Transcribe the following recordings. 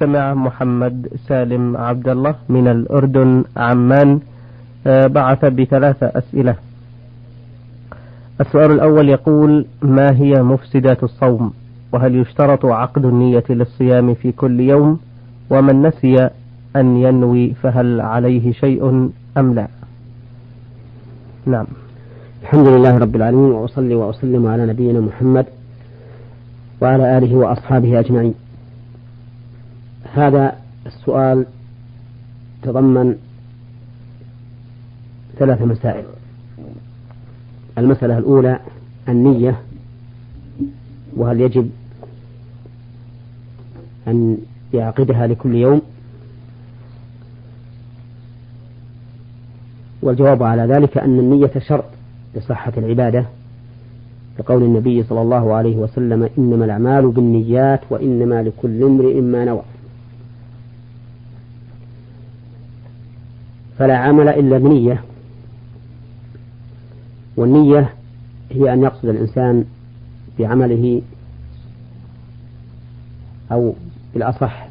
سمع محمد سالم عبد الله من الأردن عمان آه، بعث بثلاثة أسئلة. السؤال الأول يقول ما هي مفسدات الصوم؟ وهل يشترط عقد النية للصيام في كل يوم؟ ومن نسي أن ينوي فهل عليه شيء أم لا؟ نعم. الحمد لله رب العالمين وأصلي وأسلم على نبينا محمد وعلى آله وأصحابه أجمعين. هذا السؤال تضمن ثلاث مسائل. المسألة الأولى النية وهل يجب أن يعقدها لكل يوم؟ والجواب على ذلك أن النية شرط لصحة العبادة لقول النبي صلى الله عليه وسلم إنما الأعمال بالنيات وإنما لكل امرئ ما نوى. فلا عمل إلا بنية. والنية هي أن يقصد الإنسان بعمله أو بالأصح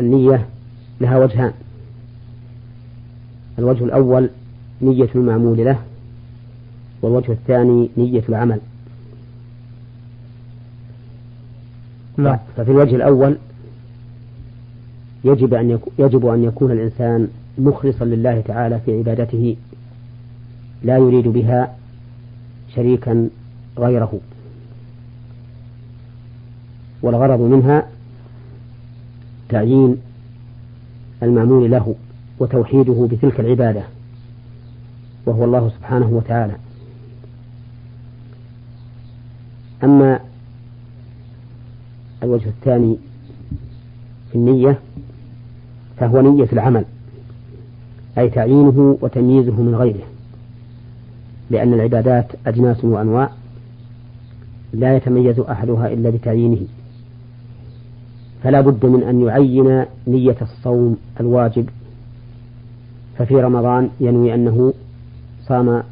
النية لها وجهان. الوجه الأول نية المعمول له والوجه الثاني نية العمل. نعم. ففي الوجه الأول يجب أن يجب أن يكون الإنسان مخلصا لله تعالى في عبادته لا يريد بها شريكا غيره. والغرض منها تعيين المعمول له وتوحيده بتلك العبادة وهو الله سبحانه وتعالى. أما الوجه الثاني في النية فهو نية العمل. أي تعيينه وتمييزه من غيره لأن العبادات أجناس وأنواع لا يتميز أحدها إلا بتعيينه. فلا بد من أن يعين نية الصوم الواجب. ففي رمضان ينوي أنه صام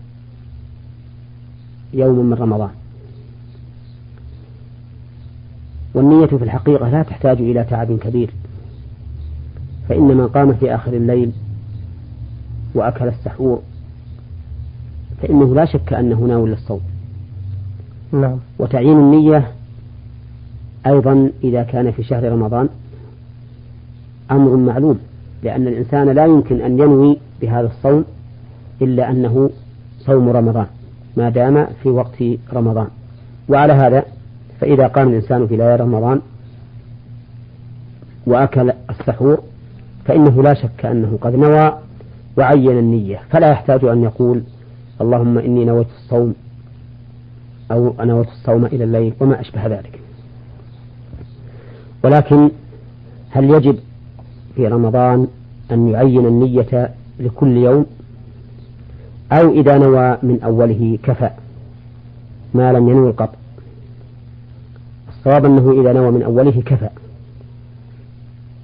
يوم من رمضان. والنية في الحقيقة لا تحتاج إلى تعب كبير فإن من قام في آخر الليل وأكل السحور. فإنه لا شك أنه ناوي للصوم نعم. وتعيين النية أيضا إذا كان في شهر رمضان أمر معلوم لأن الإنسان لا يمكن أن ينوي بهذا الصوم إلا أنه صوم رمضان ما دام في وقت رمضان. وعلى هذا فإذا قام الإنسان في ليالي رمضان وأكل السحور فإنه لا شك أنه قد نوى وعين النية. فلا يحتاج أن يقول اللهم إني نويت الصوم أو نويت الصوم إلى الليل وما أشبه ذلك. ولكن هل يجب في رمضان أن يعين النية لكل يوم؟ أو إذا نوى من أوله كفى ما لم ينوي القطع الصواب أنه إذا نوى من أوله كفى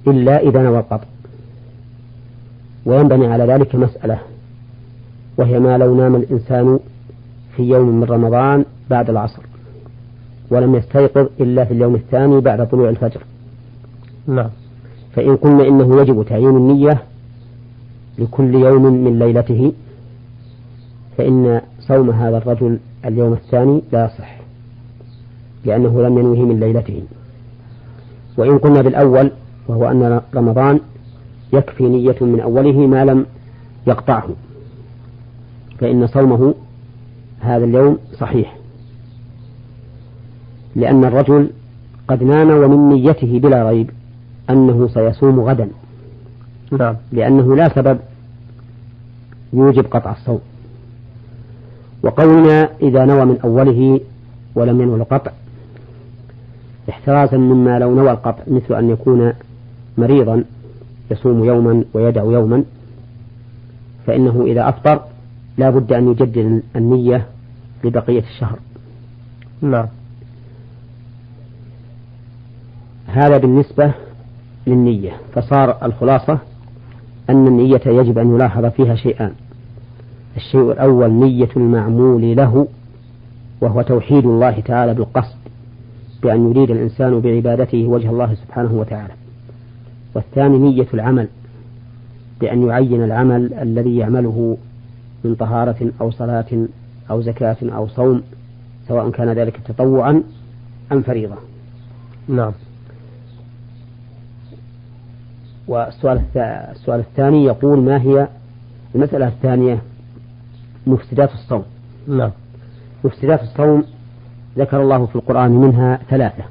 إلا إذا نوى القطع وينبني على ذلك مسألة وهي ما لو نام الإنسان في يوم من رمضان بعد العصر ولم يستيقظ إلا في اليوم الثاني بعد طلوع الفجر. نعم. فإن قلنا إنه يجب تعيين النية لكل يوم من ليلته فإن صوم هذا الرجل اليوم الثاني لا يصح لأنه لم ينوه من ليلته. وإن قلنا بالأول وهو أن رمضان يكفي نية من أوله ما لم يقطعه. فإن صومه هذا اليوم صحيح. لأن الرجل قد نام ومن نيته بلا ريب أنه سيصوم غدا. نعم. لأنه لا سبب يوجب قطع الصوم. وقولنا إذا نوى من أوله ولم ينوى القطع احترازا مما لو نوى القطع مثل أن يكون مريضا يصوم يوما ويدع يوما فإنه إذا أفطر لا بد أن يجدد النية لبقية الشهر. نعم. هذا بالنسبة للنية. فصار الخلاصة أن النية يجب أن يلاحظ فيها شيئان الشيء الأول نية المعمول له وهو توحيد الله تعالى بالقصد بأن يريد الإنسان بعبادته وجه الله سبحانه وتعالى. والثاني نية العمل بأن يعين العمل الذي يعمله من طهارة أو صلاة أو زكاة أو صوم سواء كان ذلك تطوعا أم فريضة. نعم. والسؤال السؤال الثاني يقول ما هي المسألة الثانية؟ مفسدات الصوم. نعم. مفسدات الصوم ذكر الله في القرآن منها ثلاثة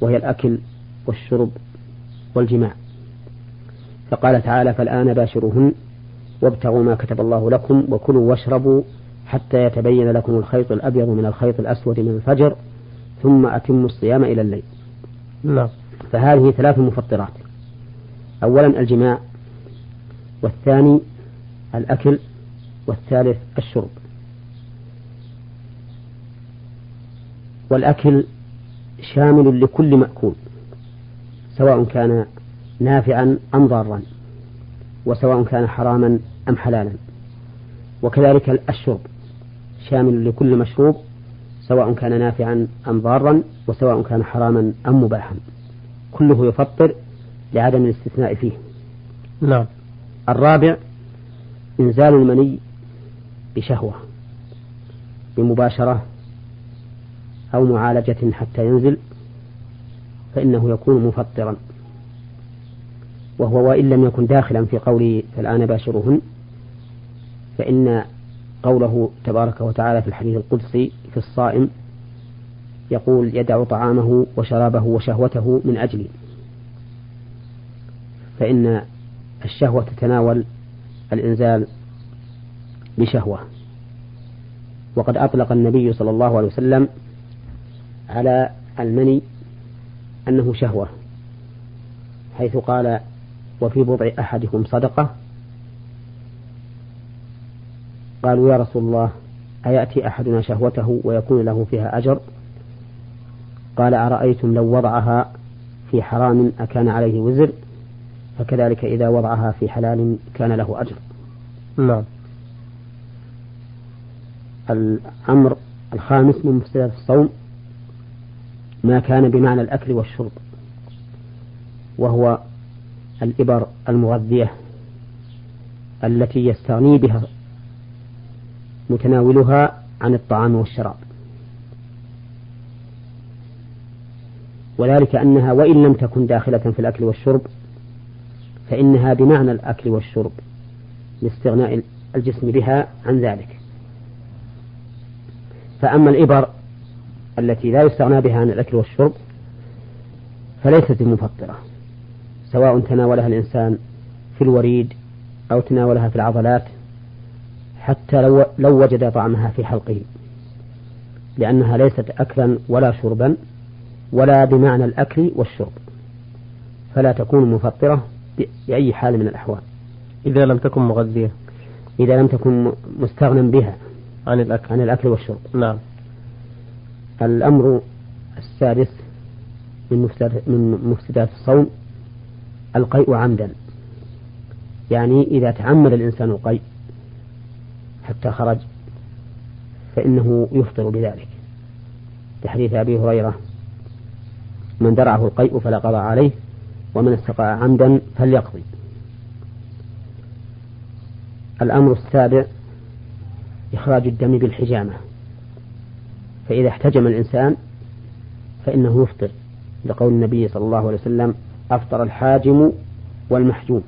وهي الأكل والشرب والجماع. فقال تعالى فالآن باشروهن وابتغوا ما كتب الله لكم وكلوا واشربوا حتى يتبين لكم الخيط الأبيض من الخيط الأسود من الفجر ثم أتموا الصيام إلى الليل. نعم. فهذه ثلاث مفطرات. أولا الجماع والثاني الأكل والثالث الشرب. والأكل شامل لكل مأكول. سواء كان نافعا أم ضارا وسواء كان حراما أم حلالا. وكذلك الشرب شامل لكل مشروب سواء كان نافعا أم ضارا وسواء كان حراما أم مباحا. كله يفطر لعدم الاستثناء فيه. نعم. الرابع إنزال المني بشهوة بمباشرة أو معالجة حتى ينزل. فإنه يكون مفطرا. وهو وإن لم يكن داخلا في قوله فالآن باشرهن فإن قوله تبارك وتعالى في الحديث القدسي في الصائم يقول يدع طعامه وشرابه وشهوته من أجلي. فإن الشهوة تتناول الإنزال بشهوة. وقد أطلق النبي صلى الله عليه وسلم على المني أنه شهوة حيث قال وفي بضع أحدكم صدقة؟ قالوا يا رسول الله أيأتي أحدنا شهوته ويكون له فيها أجر؟ قال أرأيتم لو وضعها في حرام أكان عليه وزر فكذلك إذا وضعها في حلال كان له أجر. نعم. الأمر الخامس من مفسدات الصوم ما كان بمعنى الأكل والشرب وهو الإبر المغذية التي يستغني بها متناولها عن الطعام والشراب. وذلك أنها وإن لم تكن داخلة في الأكل والشرب فإنها بمعنى الأكل والشرب لاستغناء الجسم بها عن ذلك. فأما الإبر التي لا يستغنى بها عن الأكل والشرب فليست بمفطرة سواء تناولها الإنسان في الوريد أو تناولها في العضلات حتى لو, لو وجد طعمها في حلقه لأنها ليست أكلا ولا شربا ولا بمعنى الأكل والشرب فلا تكون مفطرة بأي حال من الأحوال. إذا لم تكن مغذية. إذا لم تكن مستغنى بها عن الأكل. عن الأكل والشرب. نعم. الأمر السادس من من مفسدات الصوم القيء عمدا. يعني إذا تعمد الإنسان القيء حتى خرج فإنه يفطر بذلك. لحديث أبي هريرة من درعه القيء فلا قضاء عليه ومن استقاء عمدا فليقضي. الأمر السابع إخراج الدم بالحجامة. فإذا احتجم الإنسان فإنه يفطر لقول النبي صلى الله عليه وسلم أفطر الحاجم والمحجوم.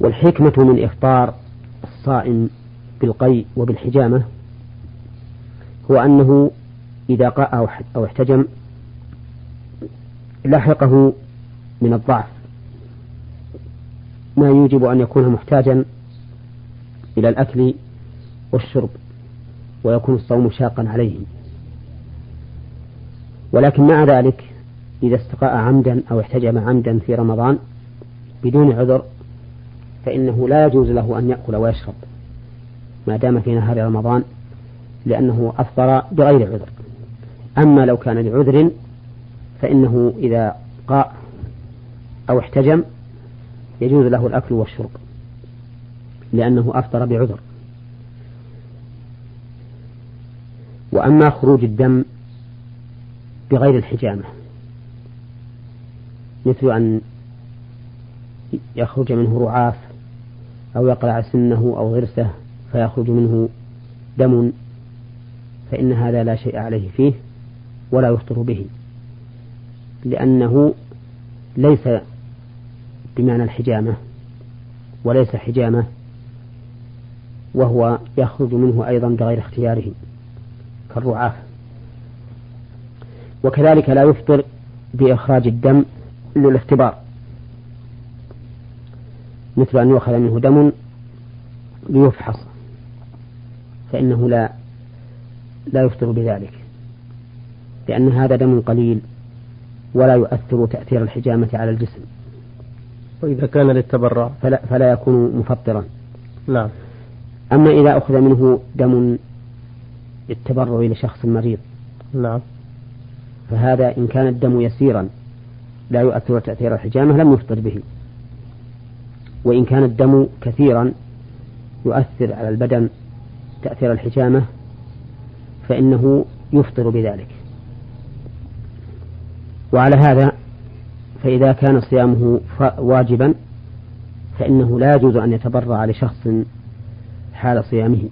والحكمة من إفطار الصائم بالقيء وبالحجامة هو أنه إذا قاء أو احتجم لحقه من الضعف. ما يوجب أن يكون محتاجا إلى الأكل والشرب. ويكون الصوم شاقا عليه ولكن مع ذلك إذا استقاء عمدا أو احتجم عمدا في رمضان بدون عذر فإنه لا يجوز له أن يأكل ويشرب ما دام في نهار رمضان لأنه أفطر بغير عذر. أما لو كان لعذر فإنه إذا قاء أو احتجم يجوز له الأكل والشرب لأنه أفطر بعذر. وأما خروج الدم بغير الحجامة مثل أن يخرج منه رعاف أو يقلع سنه أو غرسه فيخرج منه دم فإن هذا لا شيء عليه فيه ولا يفطر به لأنه ليس بمعنى الحجامة وليس حجامة وهو يخرج منه أيضا بغير اختياره. كالرعاف وكذلك لا يفطر بإخراج الدم للاختبار. مثل أن يؤخذ منه دم ليفحص. فإنه لا لا يفطر بذلك. لأن هذا دم قليل ولا يؤثر تأثير الحجامة على الجسم. وإذا كان للتبرع. فلا, فلا يكون مفطرا. نعم. أما إذا أخذ منه دم للتبرع لشخص مريض. نعم. فهذا إن كان الدم يسيرا لا يؤثر تأثير الحجامة لم يفطر به. وإن كان الدم كثيرا يؤثر على البدن تأثير الحجامة فإنه يفطر بذلك. وعلى هذا فإذا كان صيامه واجبا فإنه لا يجوز أن يتبرع لشخص حال صيامه.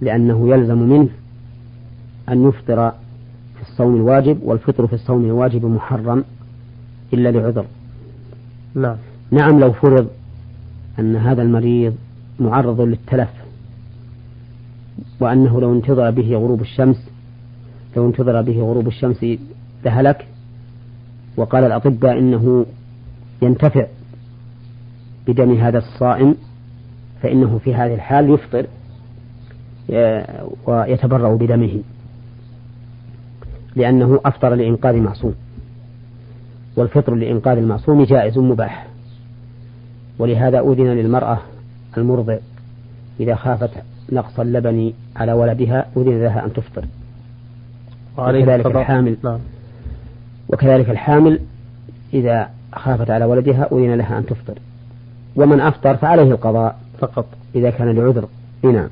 لأنه يلزم منه أن يفطر في الصوم الواجب والفطر في الصوم الواجب محرم إلا لعذر. نعم. نعم لو فرض أن هذا المريض معرض للتلف وأنه لو انتظر به غروب الشمس لو انتظر به غروب الشمس لهلك وقال الأطباء إنه ينتفع بدم هذا الصائم فإنه في هذه الحال يفطر ويتبرأ بدمه. لأنه أفطر لإنقاذ معصوم والفطر لإنقاذ المعصوم جائز مباح. ولهذا أذن للمرأة المرضع إذا خافت نقص اللبن على ولدها أذن لها أن تفطر. وكذلك الحامل. نعم. وكذلك الحامل إذا خافت على ولدها أذن لها أن تفطر. ومن أفطر فعليه القضاء. فقط. إذا كان لعذر. نعم.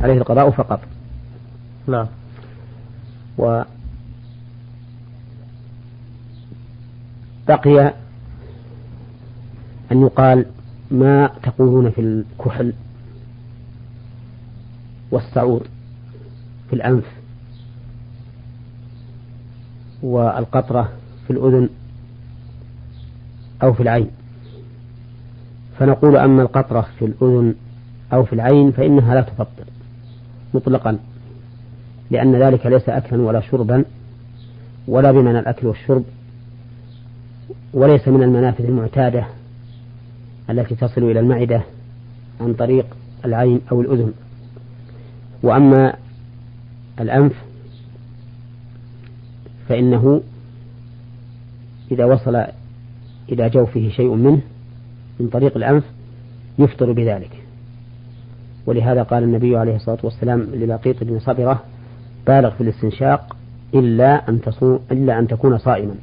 عليه القضاء فقط. نعم. و بقي أن يقال ما تقولون في الكحل والسعور في الأنف والقطرة في الأذن أو في العين. فنقول أما القطرة في الأذن أو في العين فإنها لا تفطر. مطلقا لأن ذلك ليس أكلا ولا شربا ولا بمعنى الأكل والشرب وليس من المنافذ المعتادة التي تصل إلى المعدة عن طريق العين أو الأذن. وأما الأنف فإنه إذا وصل إلى جوفه شيء منه من طريق الأنف يفطر بذلك. ولهذا قال النبي عليه الصلاة والسلام للقيط بن صبرة بالغ في الاستنشاق إلا أن تصوم إلا أن تكون صائما.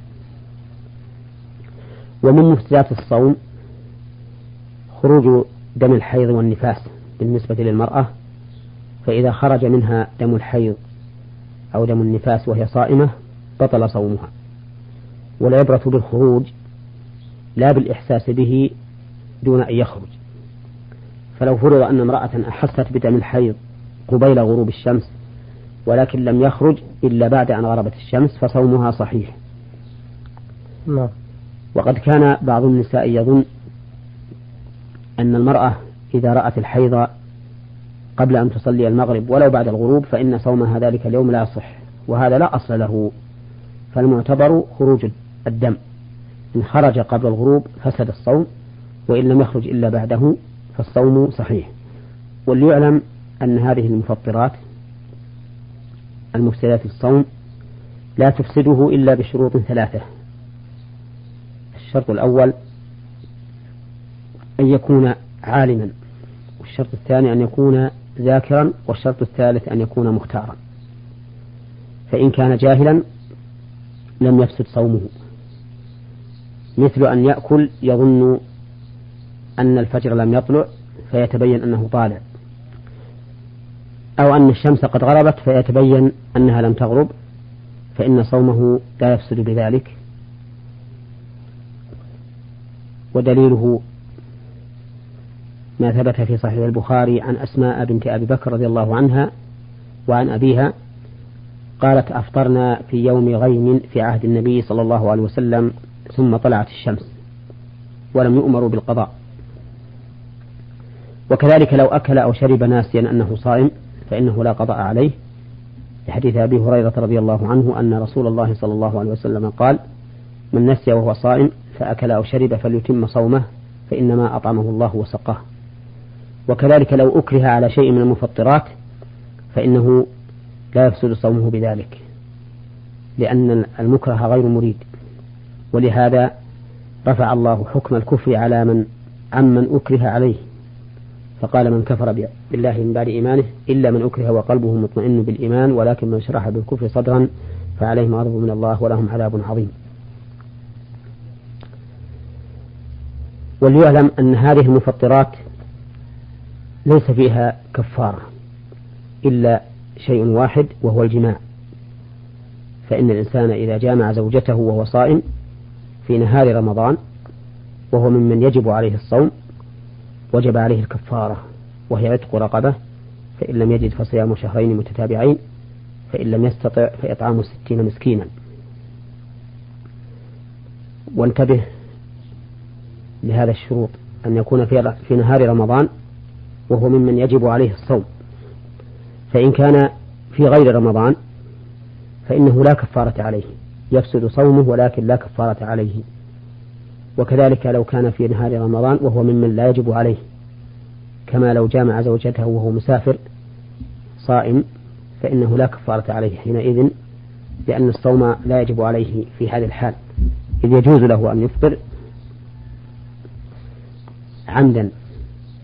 ومن مفسدات الصوم خروج دم الحيض والنفاس بالنسبة للمرأة فإذا خرج منها دم الحيض أو دم النفاس وهي صائمة بطل صومها. والعبرة بالخروج لا بالإحساس به دون أن يخرج. فلو فرض أن امرأة أحست بدم الحيض قبيل غروب الشمس ولكن لم يخرج إلا بعد أن غربت الشمس فصومها صحيح. نعم. وقد كان بعض النساء يظن أن المرأة إذا رأت الحيض قبل أن تصلي المغرب ولو بعد الغروب فإن صومها ذلك اليوم لا يصح وهذا لا أصل له. فالمعتبر خروج الدم إن خرج قبل الغروب فسد الصوم وإن لم يخرج إلا بعده فالصوم صحيح. وليعلم أن هذه المفطرات المفسدات الصوم لا تفسده إلا بشروط ثلاثة. الشرط الأول أن يكون عالما والشرط الثاني أن يكون ذاكرا والشرط الثالث أن يكون مختارا. فإن كان جاهلا لم يفسد صومه. مثل أن يأكل يظن أن الفجر لم يطلع فيتبين أنه طالع. أو أن الشمس قد غربت فيتبين أنها لم تغرب فإن صومه لا يفسد بذلك. ودليله ما ثبت في صحيح البخاري عن أسماء بنت أبي بكر رضي الله عنها وعن أبيها قالت أفطرنا في يوم غيم في عهد النبي صلى الله عليه وسلم ثم طلعت الشمس ولم يؤمروا بالقضاء. وكذلك لو أكل أو شرب ناسيا أنه صائم فإنه لا قضاء عليه. لحديث أبي هريرة رضي الله عنه أن رسول الله صلى الله عليه وسلم قال من نسي وهو صائم فأكل أو شرب فليتم صومه فإنما أطعمه الله وسقاه. وكذلك لو أكره على شيء من المفطرات فإنه لا يفسد صومه بذلك لأن المكره غير مريد. ولهذا رفع الله حكم الكفر على من عمن أكره عليه. فقال من كفر بالله من بعد إيمانه إلا من أكره وقلبه مطمئن بالإيمان ولكن من شرح بالكفر صدرا فعليهم غضب من الله ولهم عذاب عظيم. وليعلم أن هذه المفطرات ليس فيها كفارة إلا شيء واحد وهو الجماع. فإن الإنسان إذا جامع زوجته وهو صائم في نهار رمضان وهو ممن يجب عليه الصوم وجب عليه الكفارة وهي عتق رقبة فإن لم يجد فصيام شهرين متتابعين فإن لم يستطع فإطعام ستين مسكينا. وانتبه لهذا الشروط أن يكون في, في نهار رمضان وهو ممن يجب عليه الصوم. فإن كان في غير رمضان فإنه لا كفارة عليه يفسد صومه ولكن لا كفارة عليه. وكذلك لو كان في نهار رمضان وهو ممن لا يجب عليه كما لو جامع زوجته وهو مسافر صائم فإنه لا كفارة عليه حينئذ لأن الصوم لا يجب عليه في هذه الحال. إذ يجوز له أن يفطر عمدا.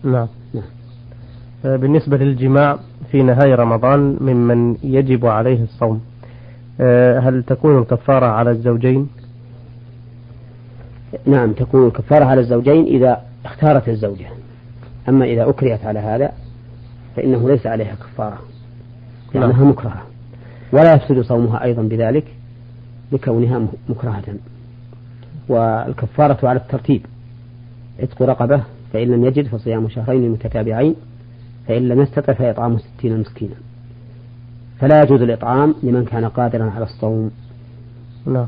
نعم. آه، بالنسبة للجماع في نهاية رمضان ممن يجب عليه الصوم آه، هل تكون الكفارة على الزوجين؟ نعم تكون الكفارة على الزوجين إذا اختارت الزوجة. أما إذا أكرهت على هذا فإنه ليس عليها كفارة لأنها نعم. مكرهة. ولا يفسد صومها أيضا بذلك لكونها مكرهة. والكفارة على الترتيب عتق رقبة فإن لم يجد فصيام شهرين متتابعين فإن لم يستطع فإطعام ستين مسكينا. فلا يجوز الإطعام لمن كان قادرا على الصوم. نعم.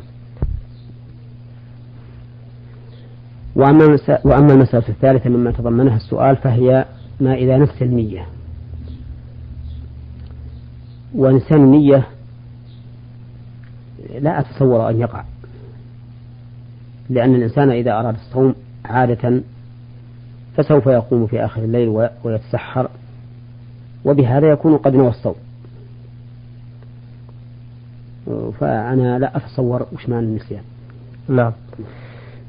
وأما وأما المسألة الثالثة مما تضمنها السؤال فهي ما إذا نسي النية ونسيان النية لا أتصور أن يقع لأن الإنسان إذا أراد الصوم عادة فسوف يقوم في آخر الليل ويتسحر وبهذا يكون قد نوى الصوم. فأنا لا أتصور وش معنى النسيان. نعم.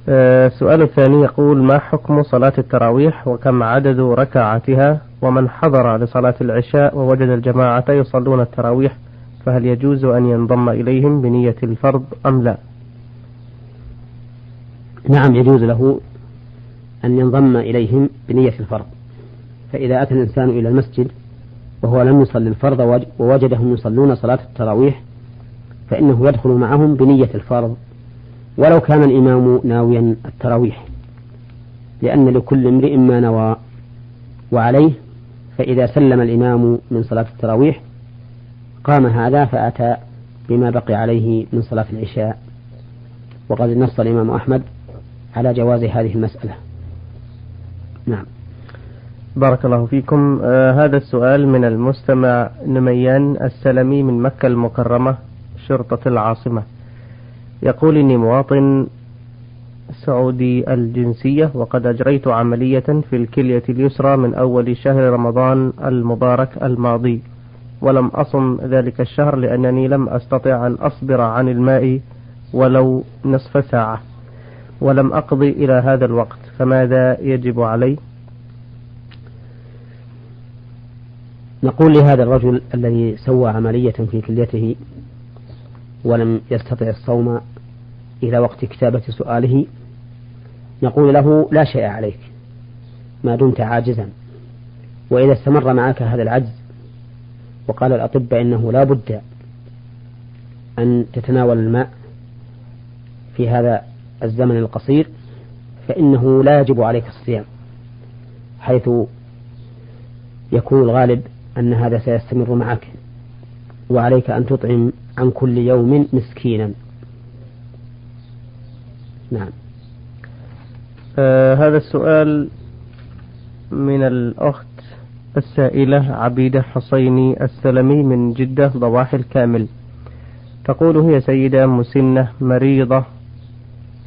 السؤال آه، الثاني يقول ما حكم صلاة التراويح وكم عدد ركعاتها؟ ومن حضر لصلاة العشاء ووجد الجماعة يصلون التراويح فهل يجوز أن ينضم إليهم بنية الفرض أم لا؟ نعم يجوز له أن ينضم إليهم بنية الفرض. فإذا أتى الإنسان إلى المسجد وهو لم يصلي الفرض ووجدهم يصلون صلاة التراويح فإنه يدخل معهم بنية الفرض. ولو كان الإمام ناويا التراويح لأن لكل امرئ ما نوى وعليه فإذا سلم الإمام من صلاة التراويح قام هذا فأتى بما بقي عليه من صلاة العشاء. وقد نص الإمام أحمد على جواز هذه المسألة. نعم. بارك الله فيكم. آه هذا السؤال من المستمع نميان السلمي من مكة المكرمة شرطة العاصمة. يقول إني مواطن سعودي الجنسية وقد أجريت عملية في الكلية اليسرى من أول شهر رمضان المبارك الماضي ولم أصم ذلك الشهر لأنني لم أستطع أن أصبر عن الماء ولو نصف ساعة ولم أقضي إلى هذا الوقت فماذا يجب علي؟ نقول لهذا الرجل الذي سوى عملية في كليته ولم يستطع الصوم إلى وقت كتابة سؤاله نقول له لا شيء عليك ما دمت عاجزا وإذا استمر معك هذا العجز وقال الأطباء إنه لا بد أن تتناول الماء في هذا الزمن القصير فإنه لا يجب عليك الصيام حيث يكون الغالب أن هذا سيستمر معك وعليك أن تطعم عن كل يوم مسكينا. نعم. آه هذا السؤال من الأخت السائلة عبيدة حصيني السلمي من جدة ضواحي الكامل. تقول هي سيدة مسنة مريضة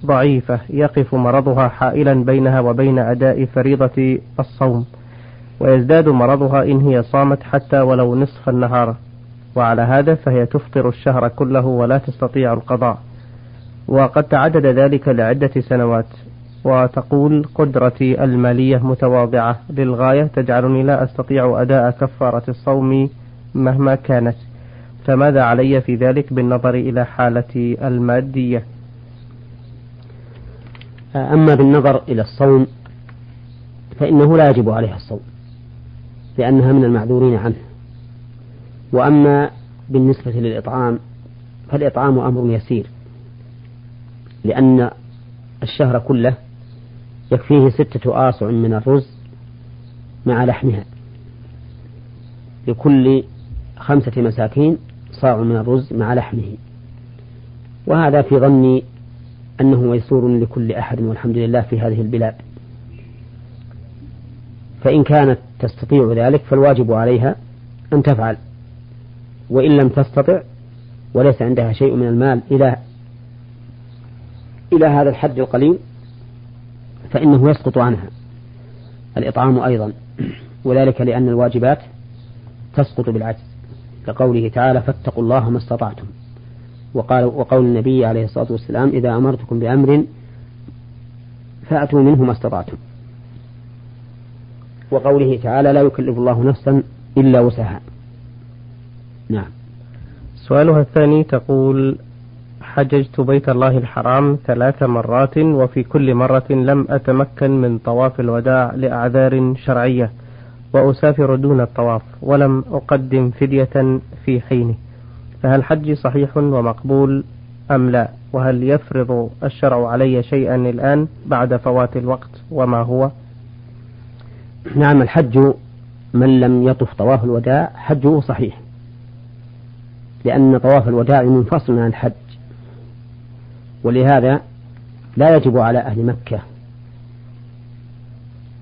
ضعيفة يقف مرضها حائلا بينها وبين أداء فريضة الصوم ويزداد مرضها إن هي صامت حتى ولو نصف النهار وعلى هذا فهي تفطر الشهر كله ولا تستطيع القضاء. وقد تعدد ذلك لعدة سنوات. وتقول قدرتي المالية متواضعة. للغاية تجعلني لا أستطيع أداء كفارة الصوم مهما كانت. فماذا علي في ذلك بالنظر إلى حالتي المادية؟ أما بالنظر إلى الصوم فإنه لا يجب عليها الصوم لأنها من المعذورين عنه. وأما بالنسبة للإطعام فالإطعام أمر يسير. لأن الشهر كله يكفيه ستة آصع من الرز مع لحمها. لكل خمسة مساكين صاع من الرز مع لحمه. وهذا في ظني أنه ميسور لكل أحد والحمد لله في هذه البلاد. فإن كانت تستطيع ذلك فالواجب عليها أن تفعل. وإن لم تستطع وليس عندها شيء من المال إلى إلى هذا الحد القليل فإنه يسقط عنها. الإطعام أيضا. وذلك لأن الواجبات تسقط بالعجز. كقوله تعالى فاتقوا الله ما استطعتم. وقال وقول النبي عليه الصلاة والسلام إذا أمرتكم بأمر فأتوا منه ما استطعتم. وقوله تعالى لا يكلف الله نفسا إلا وسعها. نعم. سؤالها الثاني تقول حججت بيت الله الحرام ثلاث مرات وفي كل مرة لم أتمكن من طواف الوداع لأعذار شرعية وأسافر دون الطواف ولم أقدم فدية في حينه فهل حجي صحيح ومقبول أم لا؟ وهل يفرض الشرع علي شيئا الآن بعد فوات الوقت وما هو؟ نعم الحج من لم يطف طواف الوداع حجه صحيح لأن طواف الوداع منفصل عن الحج. ولهذا لا يجب على أهل مكة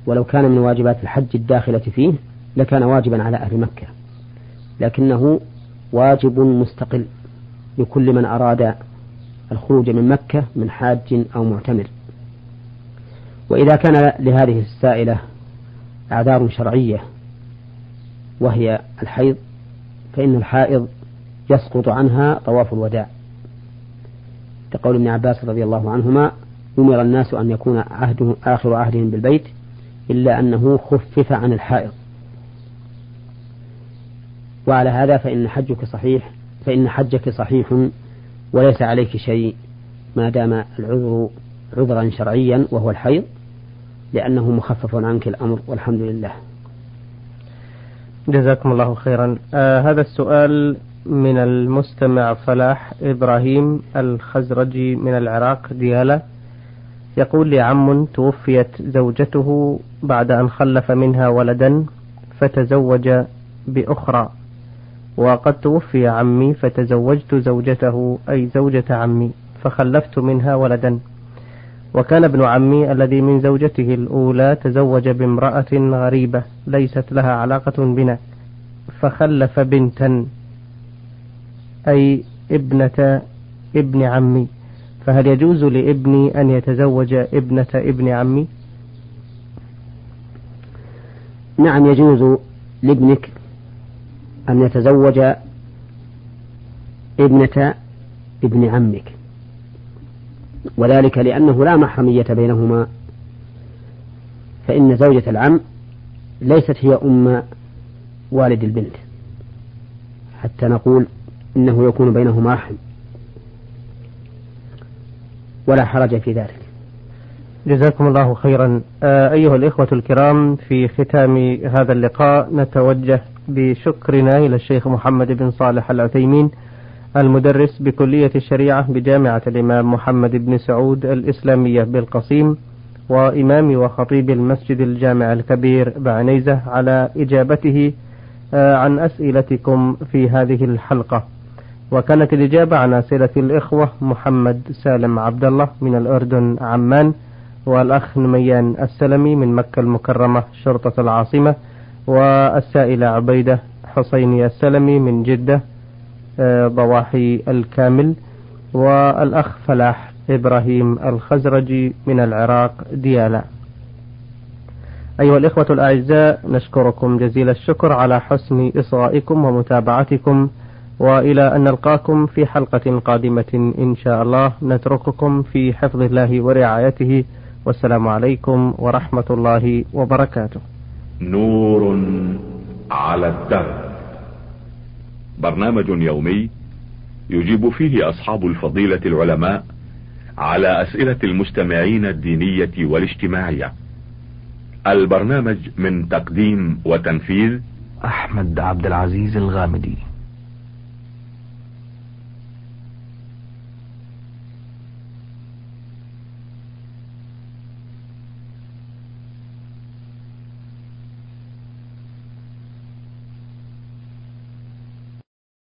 ولو كان من واجبات الحج الداخلة فيه لكان واجبا على أهل مكة لكنه واجب مستقل لكل من أراد الخروج من مكة من حاج أو معتمر. وإذا كان لهذه السائلة أعذار شرعية وهي الحيض فإن الحائض يسقط عنها طواف الوداع. كقول ابن عباس رضي الله عنهما أمر الناس أن يكون عهده آخر عهدهم بالبيت إلا أنه خفف عن الحائض. وعلى هذا فإن حجك صحيح فإن حجك صحيح وليس عليك شيء ما دام العذر عذرا شرعيا وهو الحيض لأنه مخفف عنك الأمر والحمد لله. جزاكم الله خيرا. آه هذا السؤال من المستمع فلاح إبراهيم الخزرجي من العراق ديالى يقول لي عم توفيت زوجته بعد أن خلف منها ولدا فتزوج بأخرى. وقد توفي عمي فتزوجت زوجته أي زوجة عمي فخلفت منها ولدا. وكان ابن عمي الذي من زوجته الأولى تزوج بامرأة غريبة ليست لها علاقة بنا فخلف بنتا. أي ابنة ابن عمي. فهل يجوز لابني أن يتزوج ابنة ابن عمي؟ نعم يجوز لابنك أن يتزوج ابنة ابن عمك. وذلك لأنه لا محرمية بينهما. فإن زوجة العم ليست هي أم والد البنت. حتى نقول إنه يكون بينهما رحم. ولا حرج في ذلك. جزاكم الله خيرا. آه أيها الإخوة الكرام في ختام هذا اللقاء نتوجه بشكرنا إلى الشيخ محمد بن صالح العثيمين المدرس بكلية الشريعة بجامعة الإمام محمد بن سعود الإسلامية بالقصيم وإمام وخطيب المسجد الجامع الكبير بعنيزة على إجابته آه، عن أسئلتكم في هذه الحلقة. وكانت الإجابة عن أسئلة الإخوة محمد سالم عبد الله من الأردن عمان والأخ نميان السلمي من مكة المكرمة شرطة العاصمة والسائلة عبيدة حسيني السلمي من جدة آه، ضواحي الكامل والأخ فلاح إبراهيم الخزرجي من العراق ديالا. أيها الإخوة الأعزاء نشكركم جزيل الشكر على حسن إصغائكم ومتابعتكم. وإلى أن نلقاكم في حلقة قادمة إن شاء الله. نترككم في حفظ الله ورعايته. والسلام عليكم ورحمة الله وبركاته. نور على الدرب. برنامج يومي يجيب فيه أصحاب الفضيلة العلماء على أسئلة المستمعين الدينية والاجتماعية. البرنامج من تقديم وتنفيذ أحمد عبد العزيز الغامدي.